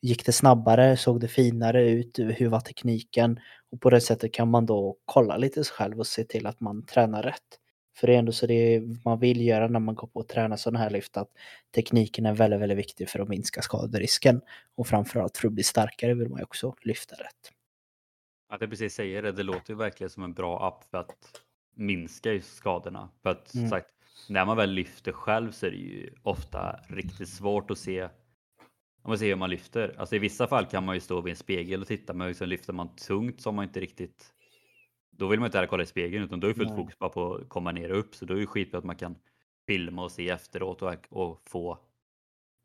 Gick det snabbare? Såg det finare ut? Hur var tekniken? Och på det sättet kan man då kolla lite sig själv och se till att man tränar rätt. För det är ändå så det man vill göra när man går på att träna sådana här lyft att tekniken är väldigt, väldigt viktig för att minska skaderisken. Och framförallt för att bli starkare vill man ju också lyfta rätt. Att jag precis säger det, det låter ju verkligen som en bra app för att minska skadorna. För att mm. sagt, när man väl lyfter själv så är det ju ofta riktigt svårt att se om man ser hur man lyfter. Alltså i vissa fall kan man ju stå vid en spegel och titta men liksom lyfter man tungt så har man inte riktigt då vill man inte kolla i spegeln utan då är fullt fokus bara på att komma ner och upp så då är det skitbra att man kan filma och se efteråt och, och få,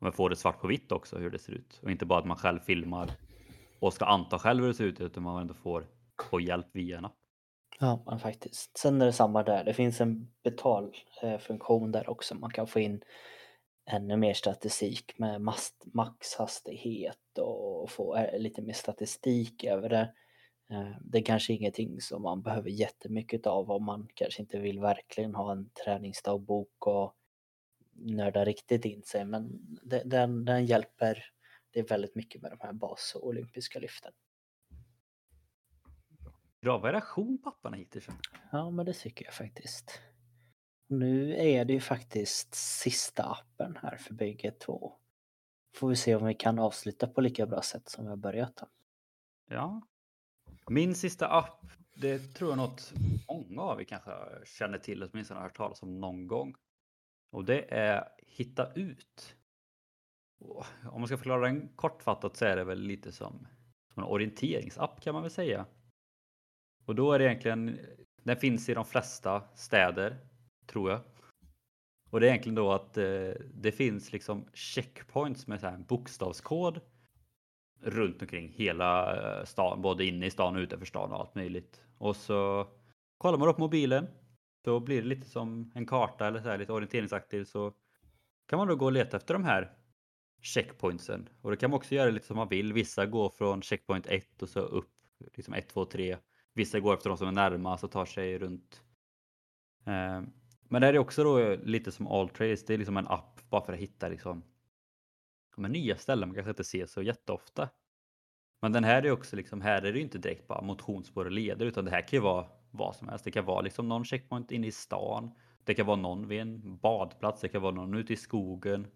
man får det svart på vitt också hur det ser ut och inte bara att man själv filmar och ska anta själv hur det ser ut utan man ändå får, får hjälp via en app. Ja, men faktiskt. Sen är det samma där. Det finns en betalfunktion eh, där också. Man kan få in ännu mer statistik med maxhastighet och få eh, lite mer statistik över det. Eh, det är kanske ingenting som man behöver jättemycket av om man kanske inte vill verkligen ha en träningsdagbok och nörda riktigt in sig men den, den hjälper det är väldigt mycket med de här bas och olympiska lyften. Bra variation papparna hittills. Ja, men det tycker jag faktiskt. Nu är det ju faktiskt sista appen här för bägge två. Får vi se om vi kan avsluta på lika bra sätt som vi har börjat. Ja. Min sista app, det tror jag något många av er kanske känner till, åtminstone har hört talas om någon gång. Och det är Hitta ut om man ska förklara den kortfattat så är det väl lite som, som en orienteringsapp kan man väl säga. Och då är det egentligen, den finns i de flesta städer, tror jag. Och det är egentligen då att eh, det finns liksom checkpoints med så här bokstavskod runt omkring hela eh, stan, både inne i stan och utanför stan och allt möjligt. Och så kollar man upp mobilen, då blir det lite som en karta eller så här, lite orienteringsaktigt så kan man då gå och leta efter de här checkpointsen. Och det kan man också göra lite som man vill. Vissa går från checkpoint 1 och så upp liksom 1, 2, 3. Vissa går efter de som är närmast och tar sig runt. Eh, men det är också då lite som Alltrace. Det är liksom en app bara för att hitta liksom men nya ställen man kanske inte ser så jätteofta. Men den här är också liksom, här är det inte direkt bara motionsspår och leder utan det här kan ju vara vad som helst. Det kan vara liksom någon checkpoint inne i stan. Det kan vara någon vid en badplats. Det kan vara någon ute i skogen.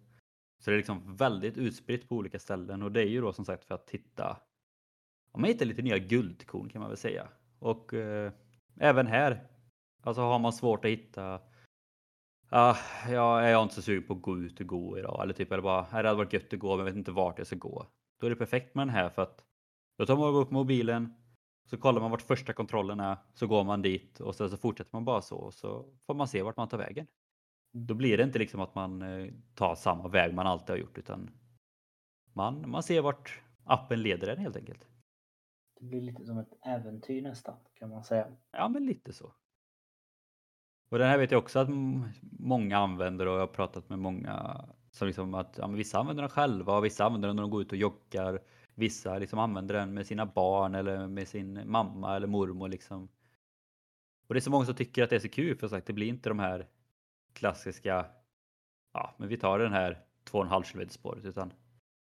Så det är liksom väldigt utspritt på olika ställen och det är ju då som sagt för att hitta om man hittar lite nya guldkorn kan man väl säga. Och eh, även här, alltså har man svårt att hitta Ja, jag är inte så sugen på att gå ut och gå idag. Eller typ, eller bara, det hade varit gött att gå men jag vet inte vart jag ska gå. Då är det perfekt med den här för att då tar man upp mobilen, så kollar man vart första kontrollen är, så går man dit och sen så fortsätter man bara så. och Så får man se vart man tar vägen. Då blir det inte liksom att man eh, tar samma väg man alltid har gjort utan man, man ser vart appen leder en helt enkelt. Det blir lite som ett äventyr nästan kan man säga. Ja men lite så. Och den här vet jag också att många använder och jag har pratat med många som liksom att ja, vissa använder den själva och vissa använder den när de går ut och joggar. Vissa liksom använder den med sina barn eller med sin mamma eller mormor liksom. Och det är så många som tycker att det är så kul för sagt det blir inte de här klassiska, ja men vi tar den här 2,5 km spåret utan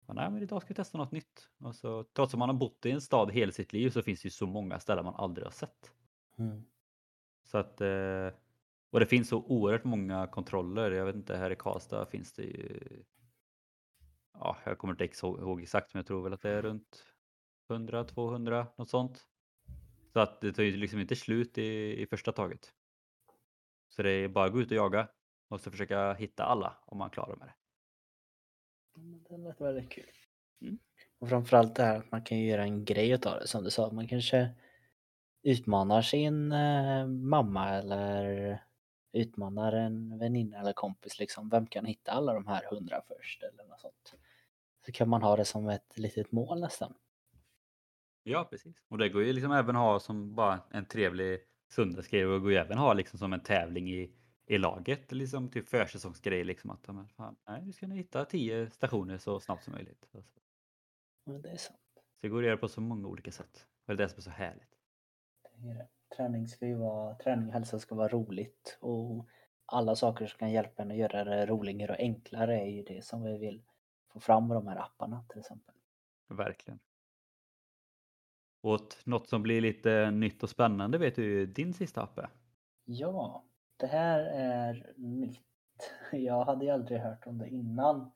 nej men idag ska vi testa något nytt. Och så, trots att man har bott i en stad hela sitt liv så finns det ju så många ställen man aldrig har sett. Mm. Så att, eh, och det finns så oerhört många kontroller. Jag vet inte, här i Karlstad finns det ju, ja jag kommer inte ihåg exakt men jag tror väl att det är runt 100-200 något sånt. Så att det tar ju liksom inte slut i, i första taget. Så det är bara att gå ut och jaga. Måste försöka hitta alla om man klarar med det. Det lät väldigt kul. Mm. Och framförallt det här att man kan göra en grej utav det som du sa. Man kanske utmanar sin eh, mamma eller utmanar en väninna eller kompis liksom. Vem kan hitta alla de här hundra först eller något sånt. Så kan man ha det som ett litet mål nästan. Ja, precis. Och det går ju liksom även ha som bara en trevlig söndagsgrej och går ju även ha liksom som en tävling i, i laget, liksom typ försäsongsgrej liksom att men fan, nej, vi ska nu hitta tio stationer så snabbt som möjligt. Alltså. Men det är sant. Så det går att göra på så många olika sätt. Det är det som är så härligt. Det är det. Träning, ska ju vara, träning och hälsa ska vara roligt och alla saker som kan hjälpa en att göra det roligare och enklare är ju det som vi vill få fram med de här apparna till exempel. Verkligen. Och något som blir lite nytt och spännande vet du din sista app är. Ja, det här är nytt. Jag hade ju aldrig hört om det innan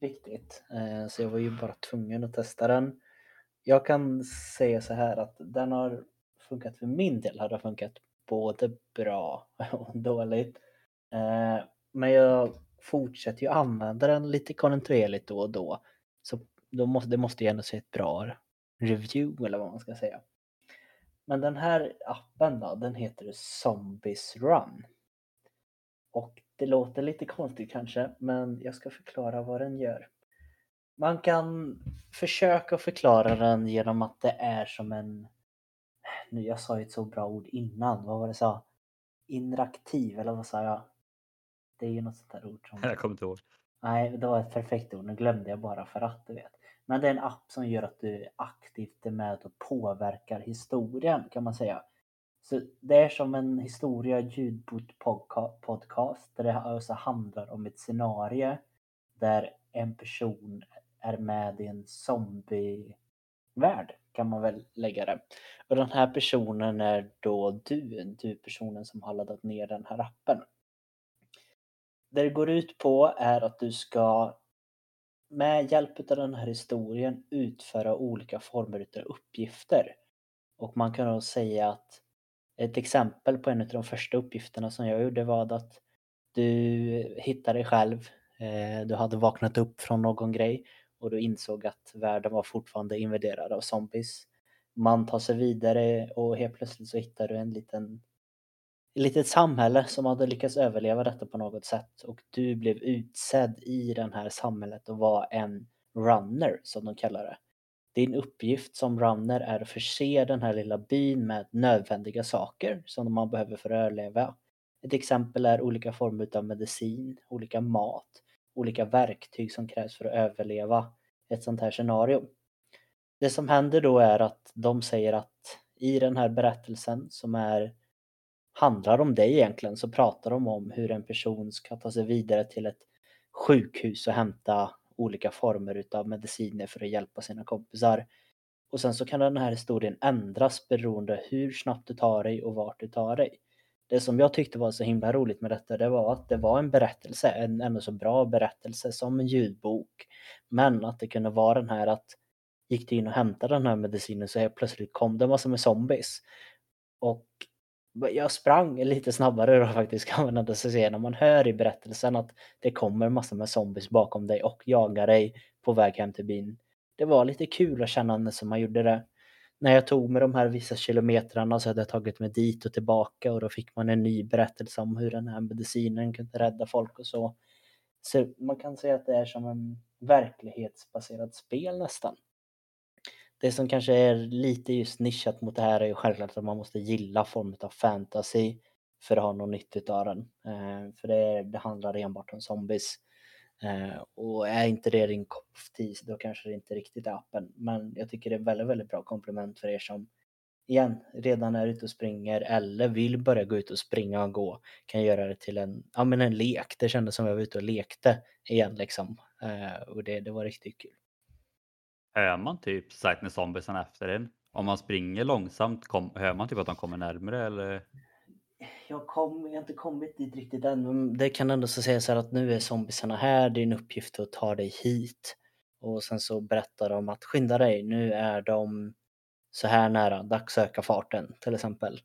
riktigt. Eh, så jag var ju bara tvungen att testa den. Jag kan säga så här att den har funkat för min del har det funkat både bra och dåligt. Eh, men jag fortsätter ju använda den lite kontinuerligt då och då. Så då måste, det måste ju ändå se ett bra review eller vad man ska säga. Men den här appen då, den heter Zombies Run. Och det låter lite konstigt kanske, men jag ska förklara vad den gör. Man kan försöka förklara den genom att det är som en... Nu, jag sa ju ett så bra ord innan, vad var det jag sa? Interaktiv, eller vad sa jag? Det är ju något sånt där ord som... Jag kommer inte ihåg. Nej, det var ett perfekt ord. Nu glömde jag bara för att du vet. Men det är en app som gör att du aktivt är med och påverkar historien kan man säga. Så det är som en historia ljudbok podcast där det alltså handlar om ett scenario där en person är med i en zombievärld kan man väl lägga det. Och den här personen är då du, du personen som har laddat ner den här appen. Det det går ut på är att du ska med hjälp av den här historien utföra olika former av uppgifter. Och man kan då säga att ett exempel på en av de första uppgifterna som jag gjorde var att du hittade dig själv, eh, du hade vaknat upp från någon grej och du insåg att världen var fortfarande invaderad av zombies. Man tar sig vidare och helt plötsligt så hittar du en liten ett litet samhälle som hade lyckats överleva detta på något sätt och du blev utsedd i det här samhället och var en runner som de kallar det. Din uppgift som runner är att förse den här lilla byn med nödvändiga saker som man behöver för att överleva. Ett exempel är olika former av medicin, olika mat, olika verktyg som krävs för att överleva ett sånt här scenario. Det som händer då är att de säger att i den här berättelsen som är handlar om dig egentligen så pratar de om hur en person ska ta sig vidare till ett sjukhus och hämta olika former utav mediciner för att hjälpa sina kompisar. Och sen så kan den här historien ändras beroende hur snabbt du tar dig och vart du tar dig. Det som jag tyckte var så himla roligt med detta det var att det var en berättelse, en ändå så bra berättelse som en ljudbok. Men att det kunde vara den här att gick du in och hämtade den här medicinen så helt plötsligt kom det massor med zombies. Och jag sprang lite snabbare då faktiskt kan man ändå se när man hör i berättelsen att det kommer massor med zombies bakom dig och jagar dig på väg hem till byn. Det var lite kul att känna när som man gjorde det. När jag tog med de här vissa kilometrarna så hade jag tagit mig dit och tillbaka och då fick man en ny berättelse om hur den här medicinen kunde rädda folk och så. Så man kan säga att det är som en verklighetsbaserat spel nästan. Det som kanske är lite just nischat mot det här är ju självklart att man måste gilla form av fantasy för att ha någon nytta av den. Eh, för det, det handlar enbart om zombies. Eh, och är inte det din kopp då kanske det inte riktigt är appen. Men jag tycker det är väldigt, väldigt bra komplement för er som igen redan är ute och springer eller vill börja gå ut och springa och gå. Kan göra det till en, ja, men en lek. Det kändes som jag var ute och lekte igen liksom. Eh, och det, det var riktigt kul. Hör man typ Sightner zombiesen efter en? Om man springer långsamt, kom, hör man typ att de kommer närmare eller? Jag, kom, jag har inte kommit dit riktigt än, men det kan ändå så sägas att nu är zombiesarna här, din uppgift är att ta dig hit. Och sen så berättar de att skynda dig, nu är de så här nära, dags att öka farten till exempel.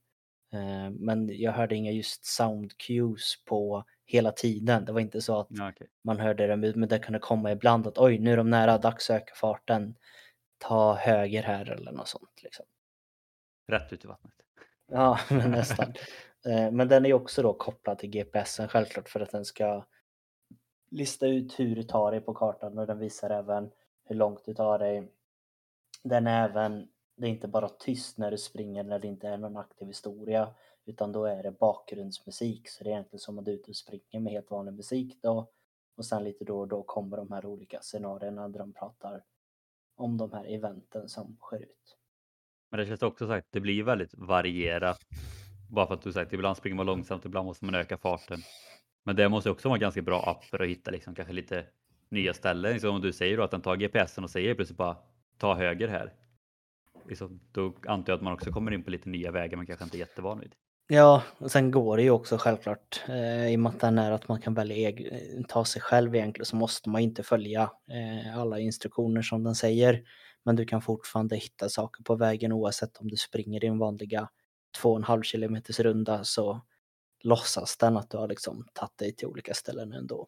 Eh, men jag hörde inga just sound cues på hela tiden. Det var inte så att Ja, okej. man hörde det, men det kunde komma ibland att oj, nu är de nära, dags att öka farten. Ta höger här eller något sånt. Liksom. Rätt ut i vattnet. Ja, men nästan. Eh, Men den är också då kopplad till GPSen självklart för att den ska lista ut hur du tar dig på kartan och den visar även hur långt du tar dig. Den är även, det är inte bara tyst när du springer när det inte är någon aktiv historia utan då är det bakgrundsmusik så det är egentligen som att du är ute och springer med helt vanlig musik då och sen lite då och då kommer de här olika scenarierna där de pratar om de här eventen som sker ut. Men det känns också sagt, det blir väldigt varierat. Bara för att du sagt, ibland springer man långsamt, ibland måste man öka farten. Men det måste också vara en ganska bra app för att hitta liksom kanske lite nya ställen. Liksom om du säger då att den tar GPSen och säger plötsligt bara ta höger här. Liksom, då antar jag att man också kommer in på lite nya vägar man kanske inte är jättevan vid. Ja, och sen går det ju också självklart eh, i och med att den är att man kan välja eh, ta sig själv egentligen så måste man inte följa eh, alla instruktioner som den säger. Men du kan fortfarande hitta saker på vägen oavsett om du springer din vanliga 2,5 kilometers runda så låtsas den att du har liksom tagit dig till olika ställen ändå.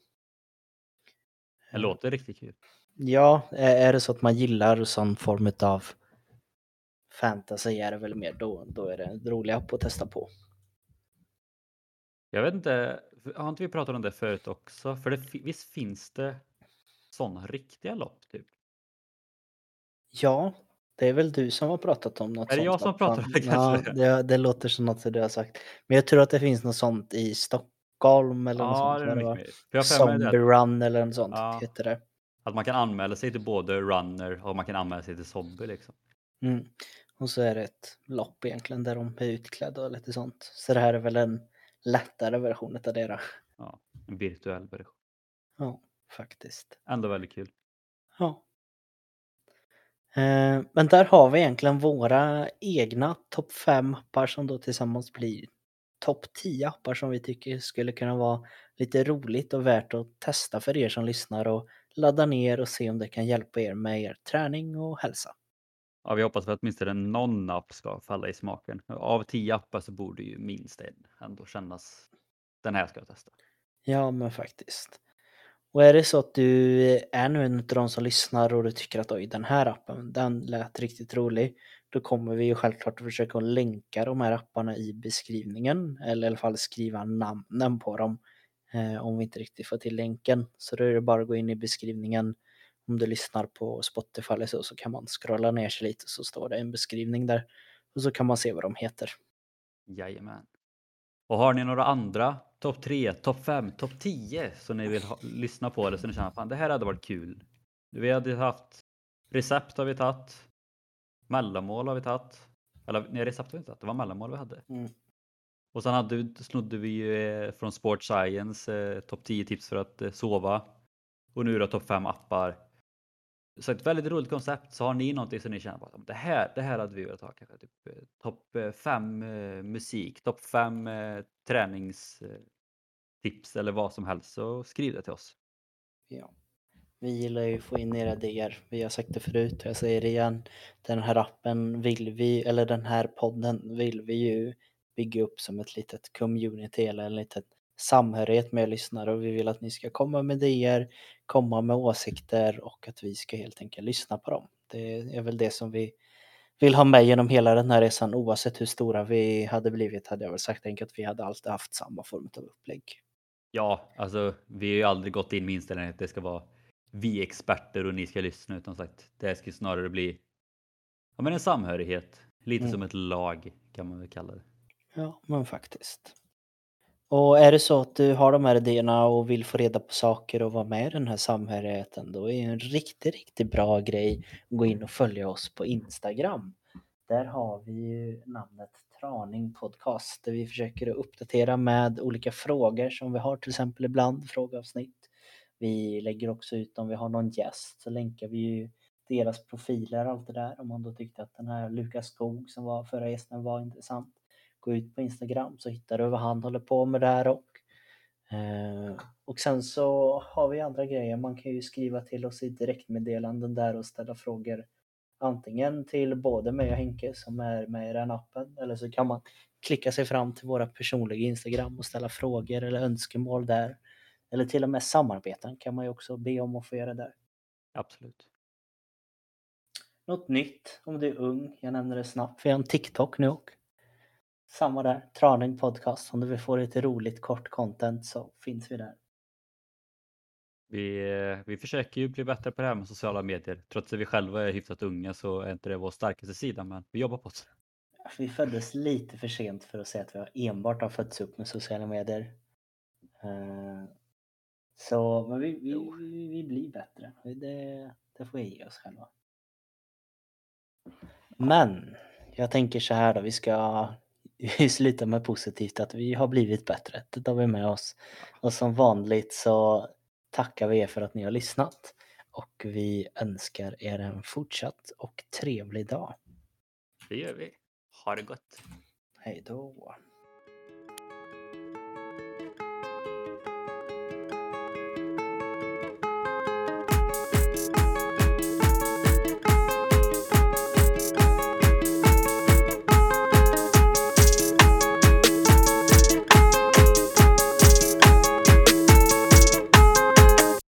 Det låter riktigt kul. Ja, är det så att man gillar sån form av fantasy är det väl mer då, då är det en rolig app att testa på. Jag vet inte, har inte vi pratat om det förut också? För det, visst finns det sådana riktiga lopp typ? Ja, det är väl du som har pratat om något Är det sånt. jag som pratar om det Ja, kanske? det, det låter som något du har sagt. Men jag tror att det finns något sånt i Stockholm eller något Ja, sånt. det var. jag Zombie Run eller något sånt Ja. heter det. att man kan anmäla sig till både runner och man kan anmäla sig till zombie liksom. Mm. Och så är det ett lopp egentligen där de är utklädda och lite sånt. Så det här är väl en lättare version av det då. Ja, en virtuell version. Ja, faktiskt. Ändå väldigt kul. Ja. Eh, Men där har vi egentligen våra egna topp 5 appar som då tillsammans blir topp 10 appar som vi tycker skulle kunna vara lite roligt och värt att testa för er som lyssnar och ladda ner och se om det kan hjälpa er med er träning och hälsa. Ja, vi hoppas att åtminstone någon app ska falla i smaken. Av tio appar så borde ju minst en ändå kännas. Den här ska jag testa. Ja, men faktiskt. Och är det så att du är nu en av de som lyssnar och du tycker att oj, den här appen, den lät riktigt rolig. Då kommer vi ju självklart att försöka länka de här apparna i beskrivningen eller i alla fall skriva namnen på dem eh, om vi inte riktigt får till länken. Så då är det bara att gå in i beskrivningen. Om du lyssnar på Spotify eller så, så kan man scrolla ner sig lite så står det en beskrivning där och så kan man se vad de heter. Jajamän. Och har ni några andra topp 3, topp 5, topp 10 som ni vill ha, lyssna på eller som ni känner fan det här hade varit kul. Vi hade haft recept har vi tagit. Mellanmål har vi tagit. Eller nej, recept har vi inte tagit, det var mellanmål vi hade. Mm. Och sen hade, snodde vi ju eh, från Sport Science eh, topp 10 tips för att eh, sova. Och nu då topp 5 appar. Så ett väldigt roligt koncept. Så har ni någonting som ni känner på att det här, det här hade vi velat ha kanske. Typ, eh, topp eh, 5 eh, musik, topp 5 eh, träningstips eller vad som helst. Så skriv det till oss. Ja. Vi gillar ju att få in era idéer. Vi har sagt det förut och jag säger det igen. Den här appen vill vi, eller den här podden vill vi ju bygga upp som ett litet community eller en liten samhörighet med lyssnare och vi vill att ni ska komma med idéer, komma med åsikter och att vi ska helt enkelt lyssna på dem. Det är väl det som vi vill ha med genom hela den här resan oavsett hur stora vi hade blivit hade jag väl sagt enkelt att vi hade alltid haft samma form av upplägg. Ja, alltså vi har ju aldrig gått in med inställningen att det ska vara vi experter och ni ska lyssna utan sagt det ska snarare bli ja, men en samhörighet. Lite Mm. som ett lag kan man väl kalla det. Ja, men faktiskt. Och är det så att du har de här idéerna och vill få reda på saker och vara med i den här samhörigheten, då är en riktigt, riktigt bra grej att gå in och följa oss på Instagram. Där har vi ju namnet Traning Podcast där vi försöker uppdatera med olika frågor som vi har till exempel ibland, frågeavsnitt. Vi lägger också ut om vi har någon gäst så länkar vi ju deras profiler och allt det där om man då tyckte att den här Lukas Skog som var förra gästen var intressant gå ut på Instagram så hittar du vad han håller på med där och eh, och sen så har vi andra grejer. Man kan ju skriva till oss i direktmeddelanden där och ställa frågor Antingen till både mig och Henke som är med i den appen eller så kan man klicka sig fram till våra personliga Instagram och ställa frågor eller önskemål där. Eller till och med samarbeten kan man ju också be om att få göra där. Absolut. Något nytt om du är ung, jag nämner det snabbt. Vi har en TikTok nu och samma där, Traning Podcast. Om du vill få lite roligt kort content så finns vi där. Vi, eh, vi försöker ju bli bättre på det här med sociala medier. Trots att vi själva är hyfsat unga så är inte det vår starkaste sida, men vi jobbar på det. Vi föddes lite för sent för att säga att vi enbart har fötts upp med sociala medier. Eh, Så, men vi, vi, vi blir bättre. Det, det får vi ge oss själva. Men jag tänker så här då, vi ska vi slutar med positivt att vi har blivit bättre. Det tar vi med oss. Och som vanligt så tackar vi er för att ni har lyssnat. Och vi önskar er en fortsatt och trevlig dag. Det gör vi. Ha det gott. Hej då.